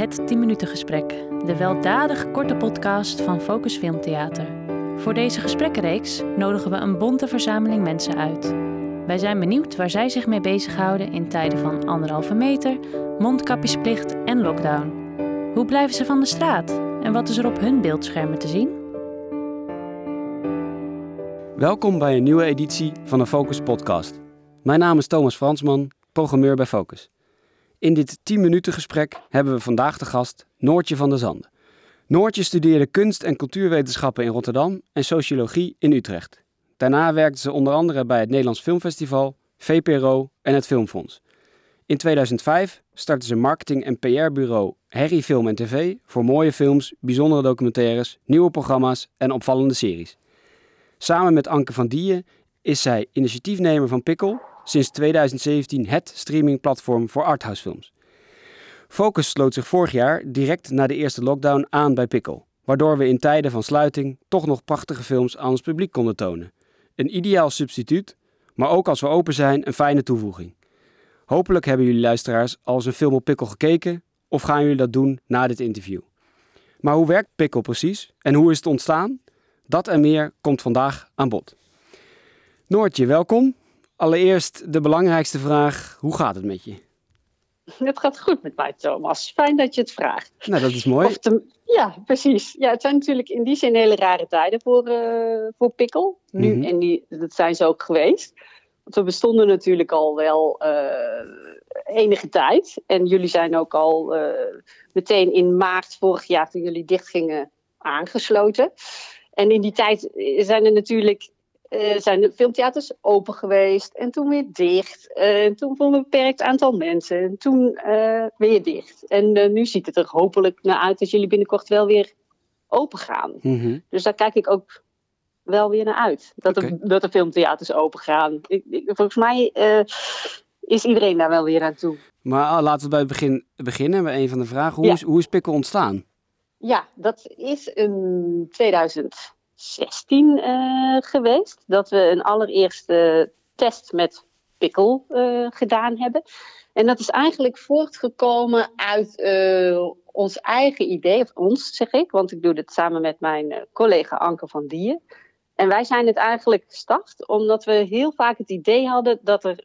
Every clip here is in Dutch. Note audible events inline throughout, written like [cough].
het 10 minuten gesprek, de weldadig korte podcast van Focus Filmtheater. Voor deze gesprekkenreeks nodigen we een bonte verzameling mensen uit. Wij zijn benieuwd waar zij zich mee bezighouden in tijden van anderhalve meter, mondkapjesplicht en lockdown. Hoe blijven ze van de straat en wat is er op hun beeldschermen te zien? Welkom bij een nieuwe editie van de Focus Podcast. Mijn naam is Thomas Fransman, programmeur bij Focus. In dit 10 minuten gesprek hebben we vandaag de gast Noortje van der Zanden. Noortje studeerde kunst- en cultuurwetenschappen in Rotterdam en sociologie in Utrecht. Daarna werkte ze onder andere bij het Nederlands Filmfestival, VPRO en het Filmfonds. In 2005 startte ze marketing- en PR-bureau Harry Film en TV voor mooie films, bijzondere documentaires, nieuwe programma's en opvallende series. Samen met Anke van Dieën is zij initiatiefnemer van Pikkel, sinds 2017 het streamingplatform voor arthousefilms. Focus sloot zich vorig jaar direct na de eerste lockdown aan bij Pikkel, waardoor we in tijden van sluiting toch nog prachtige films aan ons publiek konden tonen. Een ideaal substituut, maar ook als we open zijn een fijne toevoeging. Hopelijk hebben jullie luisteraars al eens een film op Pikkel gekeken of gaan jullie dat doen na dit interview. Maar hoe werkt Pikkel precies en hoe is het ontstaan? Dat en meer komt vandaag aan bod. Noortje, welkom. Allereerst de belangrijkste vraag: hoe gaat het met je? Het gaat goed met mij, Thomas. Fijn dat je het vraagt. Nou, dat is mooi. ja, precies. Ja, het zijn natuurlijk in die zin hele rare tijden voor, uh, voor Pikkel. Nu, Mhm. en die, dat zijn ze ook geweest. Want we bestonden natuurlijk al wel eh, enige tijd. En jullie zijn ook al eh, meteen in maart vorig jaar, toen jullie dichtgingen, aangesloten. En in die tijd zijn er natuurlijk uh, zijn de filmtheaters open geweest en toen weer dicht. Uh, en toen voor een beperkt aantal mensen en toen uh, weer dicht. En nu ziet het er hopelijk naar uit dat jullie binnenkort wel weer open gaan. Mm -hmm. Dus daar kijk ik ook wel weer naar uit. Dat, Okay. de, dat de filmtheaters open gaan. Ik, ik, volgens mij is iedereen daar wel weer aan toe. Maar uh, laten we bij het begin beginnen bij een van de vragen. Hoe, Ja. is, hoe is Pikkel ontstaan? Ja, dat is in 2016 uh, geweest. Dat we een allereerste test met pikkel uh, gedaan hebben. En dat is eigenlijk voortgekomen uit uh, ons eigen idee, of ons zeg ik, want ik doe dit samen met mijn collega Anke van Dieën. En wij zijn het eigenlijk gestart omdat we heel vaak het idee hadden dat er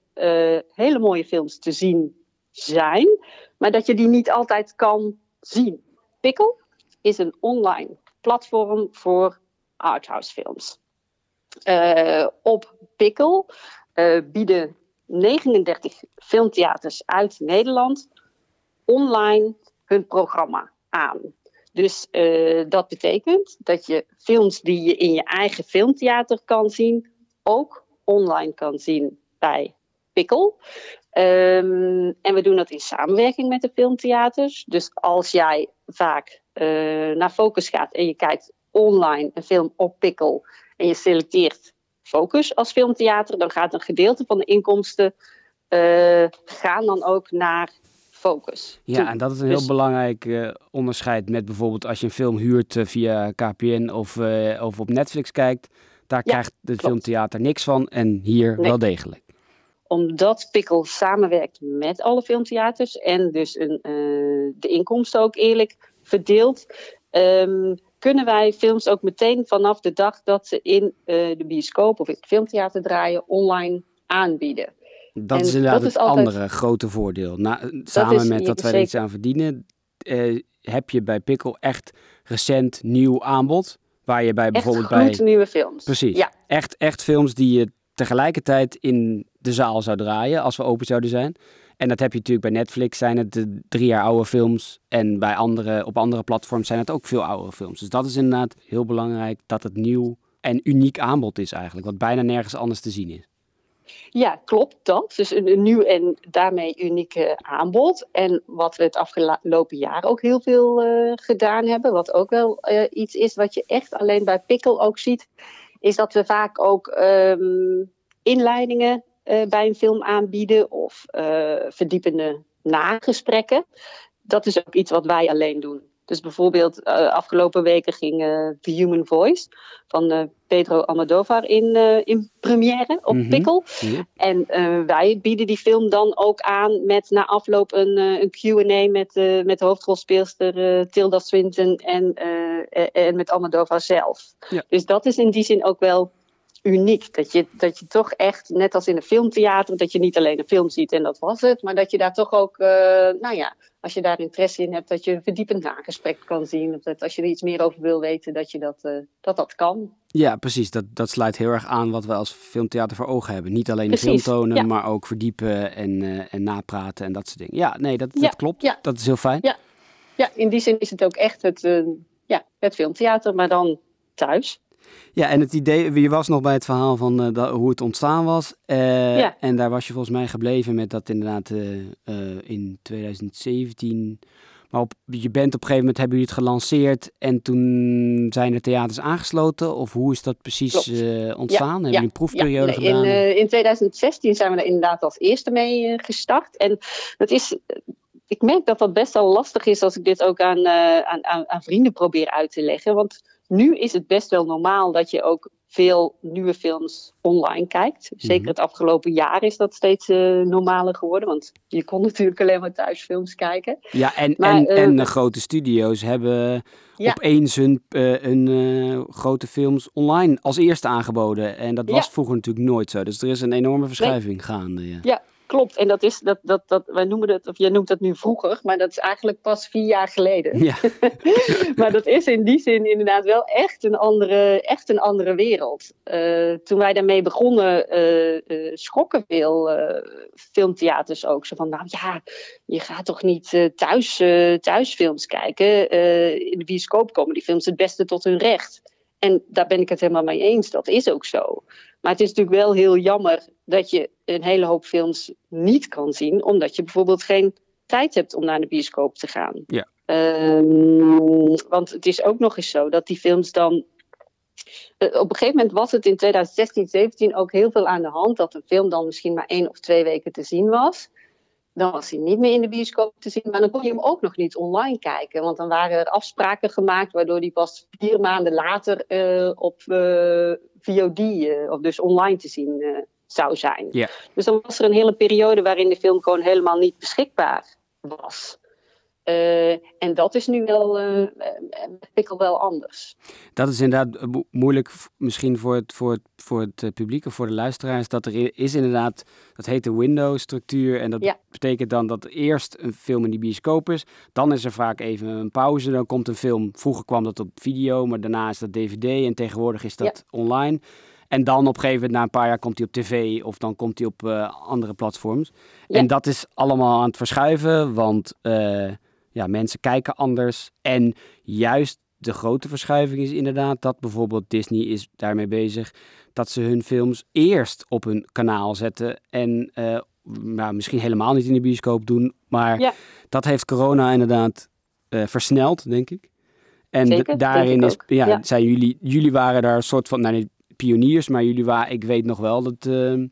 hele mooie films te zien zijn, maar dat je die niet altijd kan zien. Pikkel is een online platform voor arthouse films. Uh, op Pikkel uh, bieden 39 filmtheaters uit Nederland online hun programma aan. Dus uh, dat betekent dat je films die je in je eigen filmtheater kan zien, ook online kan zien bij Pikkel. Um, en we doen dat in samenwerking met de filmtheaters. Dus als jij vaak naar Focus gaat en je kijkt online een film op Pikkel en je selecteert Focus als filmtheater, dan gaat een gedeelte van de inkomsten uh, gaan dan ook naar Focus. Ja, toe. en dat is een heel dus... belangrijk uh, onderscheid met bijvoorbeeld als je een film huurt uh, via KPN of, of op Netflix kijkt. Daar ja, krijgt het filmtheater niks van en hier nee. wel degelijk omdat Pikkel samenwerkt met alle filmtheaters en dus een, de inkomsten ook eerlijk verdeelt, um, kunnen wij films ook meteen vanaf de dag dat ze in uh, de bioscoop of in het filmtheater draaien online aanbieden. Dat en is inderdaad dat het altijd... andere grote voordeel. Na, samen dat met dat wij er iets aan verdienen, uh, heb je bij Pikkel echt recent nieuw aanbod. Waar je bij bijvoorbeeld bij. nieuwe films. Precies. Ja. Echt, echt films die je tegelijkertijd in de zaal zou draaien als we open zouden zijn. En dat heb je natuurlijk bij Netflix zijn het de drie jaar oude films. En bij andere, op andere platforms zijn het ook veel oudere films. Dus dat is inderdaad heel belangrijk dat het nieuw en uniek aanbod is eigenlijk. Wat bijna nergens anders te zien is. Ja, klopt dat. Dus een, nieuw en daarmee uniek aanbod. En wat we het afgelopen jaar ook heel veel uh, gedaan hebben. Wat ook wel uh, iets is wat je echt alleen bij Pikkel ook ziet. Is dat we vaak ook um, inleidingen bij een film aanbieden of uh, verdiepende nagesprekken. Dat is ook iets wat wij alleen doen Dus bijvoorbeeld uh, afgelopen weken ging The Human Voice van Pedro Almodovar in, in première op mm Pikkel. En wij bieden die film dan ook aan met na afloop een, een Q&A met, met de hoofdrolspeelster Tilda Swinton en, en met Almodovar zelf. Ja. Dus dat is in die zin ook wel uniek. Dat je, dat je toch echt, net als in een filmtheater, dat je niet alleen een film ziet en dat was het, maar dat je daar toch ook, uh, nou ja, als je daar interesse in hebt, dat je een verdiepend nagesprek kan zien. Of dat als je er iets meer over wil weten, dat je dat, uh, dat, dat kan. Ja, precies. Dat, dat sluit heel erg aan wat we als filmtheater voor ogen hebben. Niet alleen de film tonen, maar ook verdiepen en, uh, en napraten en dat soort dingen. Ja, nee, dat, dat klopt. Ja. Dat is heel fijn. Ja. ja, in die zin is het ook echt het, ja, het filmtheater, maar dan thuis. Ja, en het idee, je was nog bij het verhaal van uh, dat, hoe het ontstaan was. Uh, ja. En daar was je volgens mij gebleven met dat inderdaad uh, in 2017. Maar op, je bent op een gegeven moment, hebben jullie het gelanceerd en toen zijn er theaters aangesloten? Of hoe is dat precies ontstaan? Ja, hebben jullie een proefperiode ja, nee, gedaan? In, in 2016 zijn we er inderdaad als eerste mee gestart. En dat is ik merk dat dat best wel lastig is als ik dit ook aan, aan, aan, aan vrienden probeer uit te leggen. Want nu is het best wel normaal dat je ook veel nieuwe films online kijkt. Zeker mhm. het afgelopen jaar is dat steeds uh, normaler geworden. Want je kon [laughs] natuurlijk alleen maar thuis films kijken. Ja, en, en, uh, en de grote studio's hebben ja. opeens hun, hun grote films online als eerste aangeboden. En dat was vroeger natuurlijk nooit zo. Dus er is een enorme verschuiving gaande. Ja. ja. Klopt, en dat is, dat, dat, dat, wij noemen het, of jij noemt dat nu vroeger, maar dat is eigenlijk pas vier jaar geleden. Ja. [laughs] maar dat is in die zin inderdaad wel echt een andere, echt een andere wereld. Uh, toen wij daarmee begonnen, uh, uh, schrokken veel filmtheaters ook. Zo van, nou ja, je gaat toch niet thuis, thuisfilms kijken. in de bioscoop komen die films het beste tot hun recht. En daar ben ik het helemaal mee eens, dat is ook zo. Maar het is natuurlijk wel heel jammer dat je een hele hoop films niet kan zien, omdat je bijvoorbeeld geen tijd hebt om naar de bioscoop te gaan. Ja. Um, want het is ook nog eens zo dat die films dan. Uh, op een gegeven moment was het in 2016, 17 ook heel veel aan de hand dat een film dan misschien maar één of twee weken te zien was. Dan was hij niet meer in de bioscoop te zien, maar dan kon je hem ook nog niet online kijken. Want dan waren er afspraken gemaakt waardoor hij pas vier maanden later uh, op uh, VOD, of dus online te zien zou zijn. Dus dan was er een hele periode waarin de film gewoon helemaal niet beschikbaar was. Uh, en dat is nu wel uh, pikkel wel anders. Dat is inderdaad moeilijk, misschien voor het, voor, het, voor het publiek of voor de luisteraars. Dat er is inderdaad, dat heet de window-structuur. En dat ja. betekent dan dat eerst een film in die bioscoop is. Dan is er vaak even een pauze. Dan komt een film. Vroeger kwam dat op video, maar daarna is dat DVD. En tegenwoordig is dat ja. online. En dan op een gegeven moment, na een paar jaar, komt hij op tv of dan komt hij op uh, andere platforms. Ja. En dat is allemaal aan het verschuiven, want uh, ja, mensen kijken anders. En juist de grote verschuiving is inderdaad dat bijvoorbeeld Disney is daarmee bezig dat ze hun films eerst op hun kanaal zetten en uh, nou, misschien helemaal niet in de bioscoop doen. Maar ja. dat heeft corona inderdaad versneld, denk ik. En Zeker, daarin is, ja, ja, zijn jullie, jullie waren daar een soort van, nou, pioniers, maar jullie waren, ik weet nog wel dat, uh,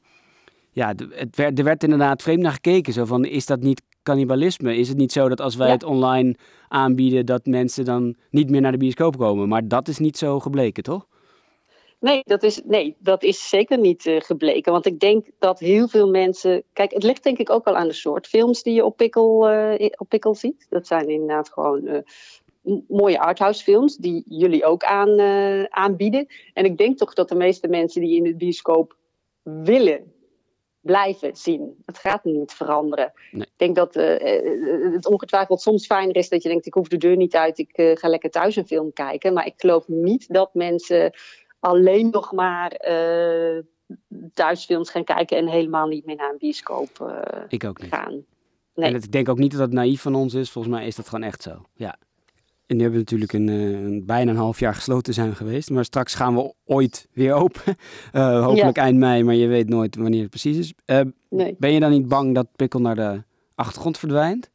ja, het werd, er werd inderdaad vreemd naar gekeken. Zo van, is dat niet cannibalisme? Is het niet zo dat als wij het online aanbieden, dat mensen dan niet meer naar de bioscoop komen? Maar dat is niet zo gebleken, toch? Nee, dat is, nee, dat is zeker niet uh, gebleken. Want ik denk dat heel veel mensen. Kijk, het ligt denk ik ook al aan de soort films die je op Pikkel, uh, op Pikkel ziet. Dat zijn inderdaad gewoon uh, mooie arthouse films die jullie ook aan, aanbieden. En ik denk toch dat de meeste mensen die in de bioscoop willen blijven zien. Het gaat niet veranderen. Ik denk dat uh, het ongetwijfeld soms fijner is dat je denkt: ik hoef de deur niet uit, ik uh, ga lekker thuis een film kijken. Maar ik geloof niet dat mensen alleen nog maar thuisfilms gaan kijken en helemaal niet meer naar een bioscoop ik ook niet. gaan. Nee. En ik denk ook niet dat dat naïef van ons is. Volgens mij is dat gewoon echt zo. Ja. En nu hebben we natuurlijk een, een, bijna een half jaar gesloten zijn geweest. Maar straks gaan we ooit weer open. Uh, [laughs] hopelijk eind mei, maar je weet nooit wanneer het precies is. Uh, nee. Ben je dan niet bang dat Pikkel naar de achtergrond verdwijnt?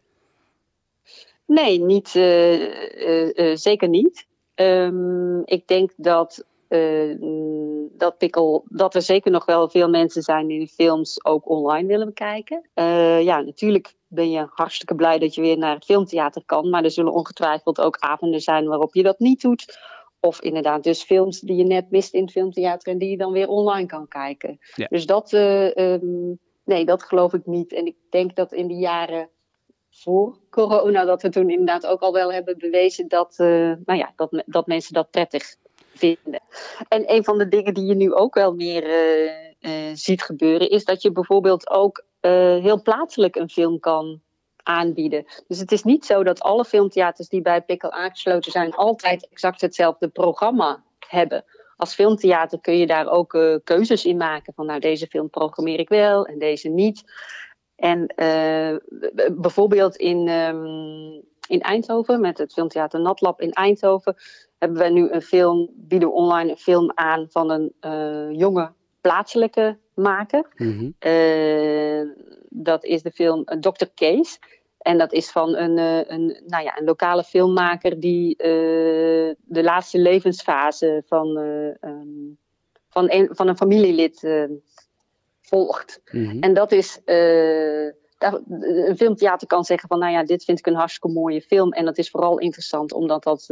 Nee, niet, uh, zeker niet. Um, ik denk dat eh, dat, Pikkel, dat er zeker nog wel veel mensen zijn die de films ook online willen bekijken. Uh, ja, natuurlijk ben je hartstikke blij dat je weer naar het filmtheater kan. Maar er zullen ongetwijfeld ook avonden zijn waarop je dat niet doet. Of inderdaad, dus films die je net mist in het filmtheater en die je dan weer online kan kijken. Dus dat, um, nee, dat geloof ik niet. En ik denk dat in de jaren voor corona, dat we toen inderdaad ook al wel hebben bewezen dat, uh, nou ja, dat, dat mensen dat prettig vinden. En een van de dingen die je nu ook wel meer uh, uh, ziet gebeuren, is dat je bijvoorbeeld ook heel plaatselijk een film kan aanbieden. Dus het is niet zo dat alle filmtheaters die bij Pikkel aangesloten zijn, altijd exact hetzelfde programma hebben. Als filmtheater kun je daar ook keuzes in maken. Van nou, deze film programmeer ik wel en deze niet. En bijvoorbeeld in, um, in Eindhoven, met het filmtheater Natlab in Eindhoven, hebben we nu een film, bieden online een film aan van een uh, jonge plaatselijke maker. Mm -hmm. dat is de film Dr. Case. En dat is van een, een, nou ja, een lokale filmmaker die uh, de laatste levensfase van, um, van, een, van een familielid volgt. Mm -hmm. En dat is. Een filmtheater kan zeggen van, nou ja, dit vind ik een hartstikke mooie film. En dat is vooral interessant omdat dat,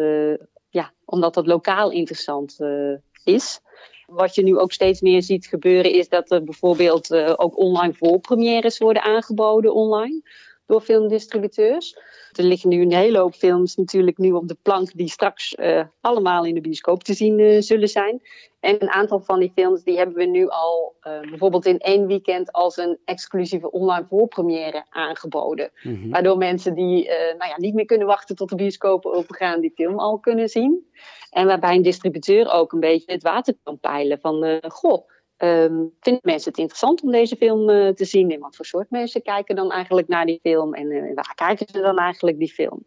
ja, omdat dat lokaal interessant is. Wat je nu ook steeds meer ziet gebeuren, is dat er bijvoorbeeld ook online voorpremières worden aangeboden online door filmdistributeurs. Er liggen nu een hele hoop films natuurlijk nu op de plank die straks uh, allemaal in de bioscoop te zien uh, zullen zijn. En een aantal van die films die hebben we nu al uh, bijvoorbeeld in één weekend als een exclusieve online voorpremière aangeboden. Mm -hmm. Waardoor mensen die nou ja, niet meer kunnen wachten tot de bioscopen opengaan die film al kunnen zien. En waarbij een distributeur ook een beetje het water kan peilen van goh Um, vinden mensen het interessant om deze film uh, te zien? En wat voor soort mensen kijken dan eigenlijk naar die film? En uh, waar kijken ze dan eigenlijk die film?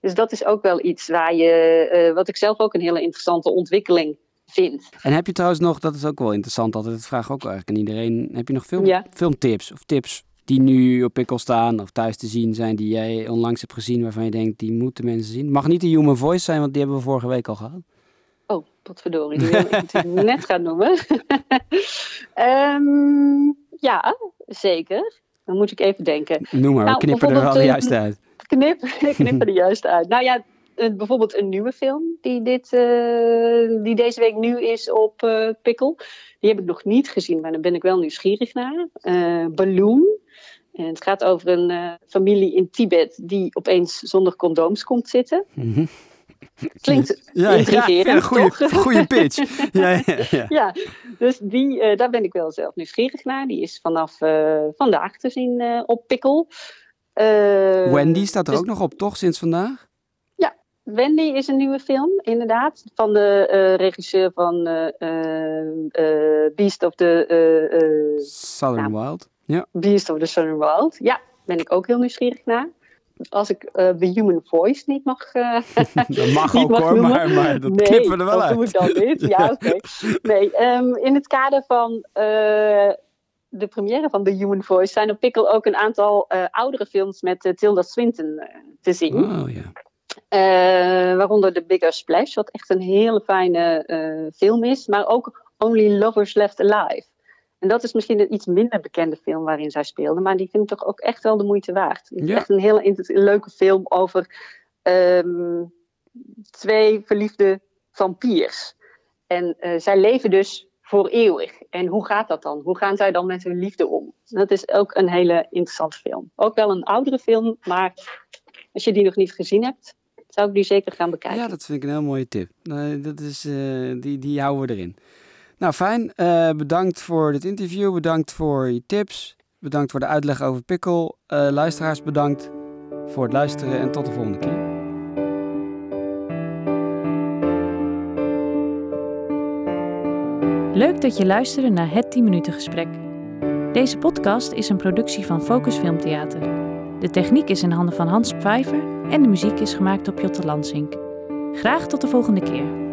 Dus dat is ook wel iets waar je, uh, wat ik zelf ook een hele interessante ontwikkeling vind. En heb je trouwens nog, dat is ook wel interessant, altijd het vraag ook eigenlijk aan iedereen. Heb je nog film, ja. filmtips of tips die nu op pikkel staan of thuis te zien zijn, die jij onlangs hebt gezien, waarvan je denkt, die moeten mensen zien? Mag niet de Human Voice zijn, want die hebben we vorige week al gehad. Potverdorie, die wil ik natuurlijk [laughs] net gaan noemen. um, [laughs] ja, zeker. Dan moet ik even denken. Noem maar, nou, we knippen er wel [laughs] de juiste uit. Knip, knippen er juist uit. Nou ja, bijvoorbeeld een nieuwe film die, dit, uh, die deze week nu is op uh, Pikkel. Die heb ik nog niet gezien, maar daar ben ik wel nieuwsgierig naar. Uh, Balloon. En het gaat over een familie in Tibet die opeens zonder condooms komt zitten. Mm -hmm. [laughs] Klinkt ja, intrigerend, ja, goede, [laughs] goede pitch. ja, ja, ja. [laughs] ja, dus die, uh, daar ben ik wel zelf nieuwsgierig naar. Die is vanaf uh, vandaag te zien uh, op Pikkel. Wendy staat er dus, ook nog op, toch, sinds vandaag? Ja, Wendy is een nieuwe film, inderdaad. Van de regisseur van Beast of the... Southern nou, Wild. Ja. Beast of the Southern Wild, ja. Ben ik ook heel nieuwsgierig naar als ik uh, The Human Voice niet mag uh, [laughs] Dat mag [laughs] ook mag hoor, maar, maar, dat nee, knippen we er wel uit. Nee, dat doe ik dan niet. Ja, [laughs] oké. Okay. Nee, um, in het kader van uh, de première van The Human Voice zijn op Pickle ook een aantal oudere films met Tilda Swinton te zien. Oh, ja. waaronder The Bigger Splash, wat echt een hele fijne film is. Maar ook Only Lovers Left Alive. En dat is misschien een iets minder bekende film waarin zij speelde. Maar die vind ik toch ook echt wel de moeite waard. Het is ja. echt een hele leuke film over um, twee verliefde vampiers. En uh, zij leven dus voor eeuwig. En hoe gaat dat dan? Hoe gaan zij dan met hun liefde om? Dat is ook een hele interessante film. Ook wel een oudere film, maar als je die nog niet gezien hebt, zou ik die zeker gaan bekijken. Ja, dat vind ik een heel mooie tip. Dat is, uh, die, die houden we erin. Nou, fijn. Uh, bedankt voor dit interview. Bedankt voor je tips. Bedankt voor de uitleg over Pikkel. Uh, luisteraars, bedankt voor het luisteren en tot de volgende keer. Leuk dat je luisterde naar het 10 minuten gesprek. Deze podcast is een productie van Focus Filmtheater. De techniek is in handen van Hans Pfeiffer en de muziek is gemaakt op Jotte Lansink. Graag tot de volgende keer.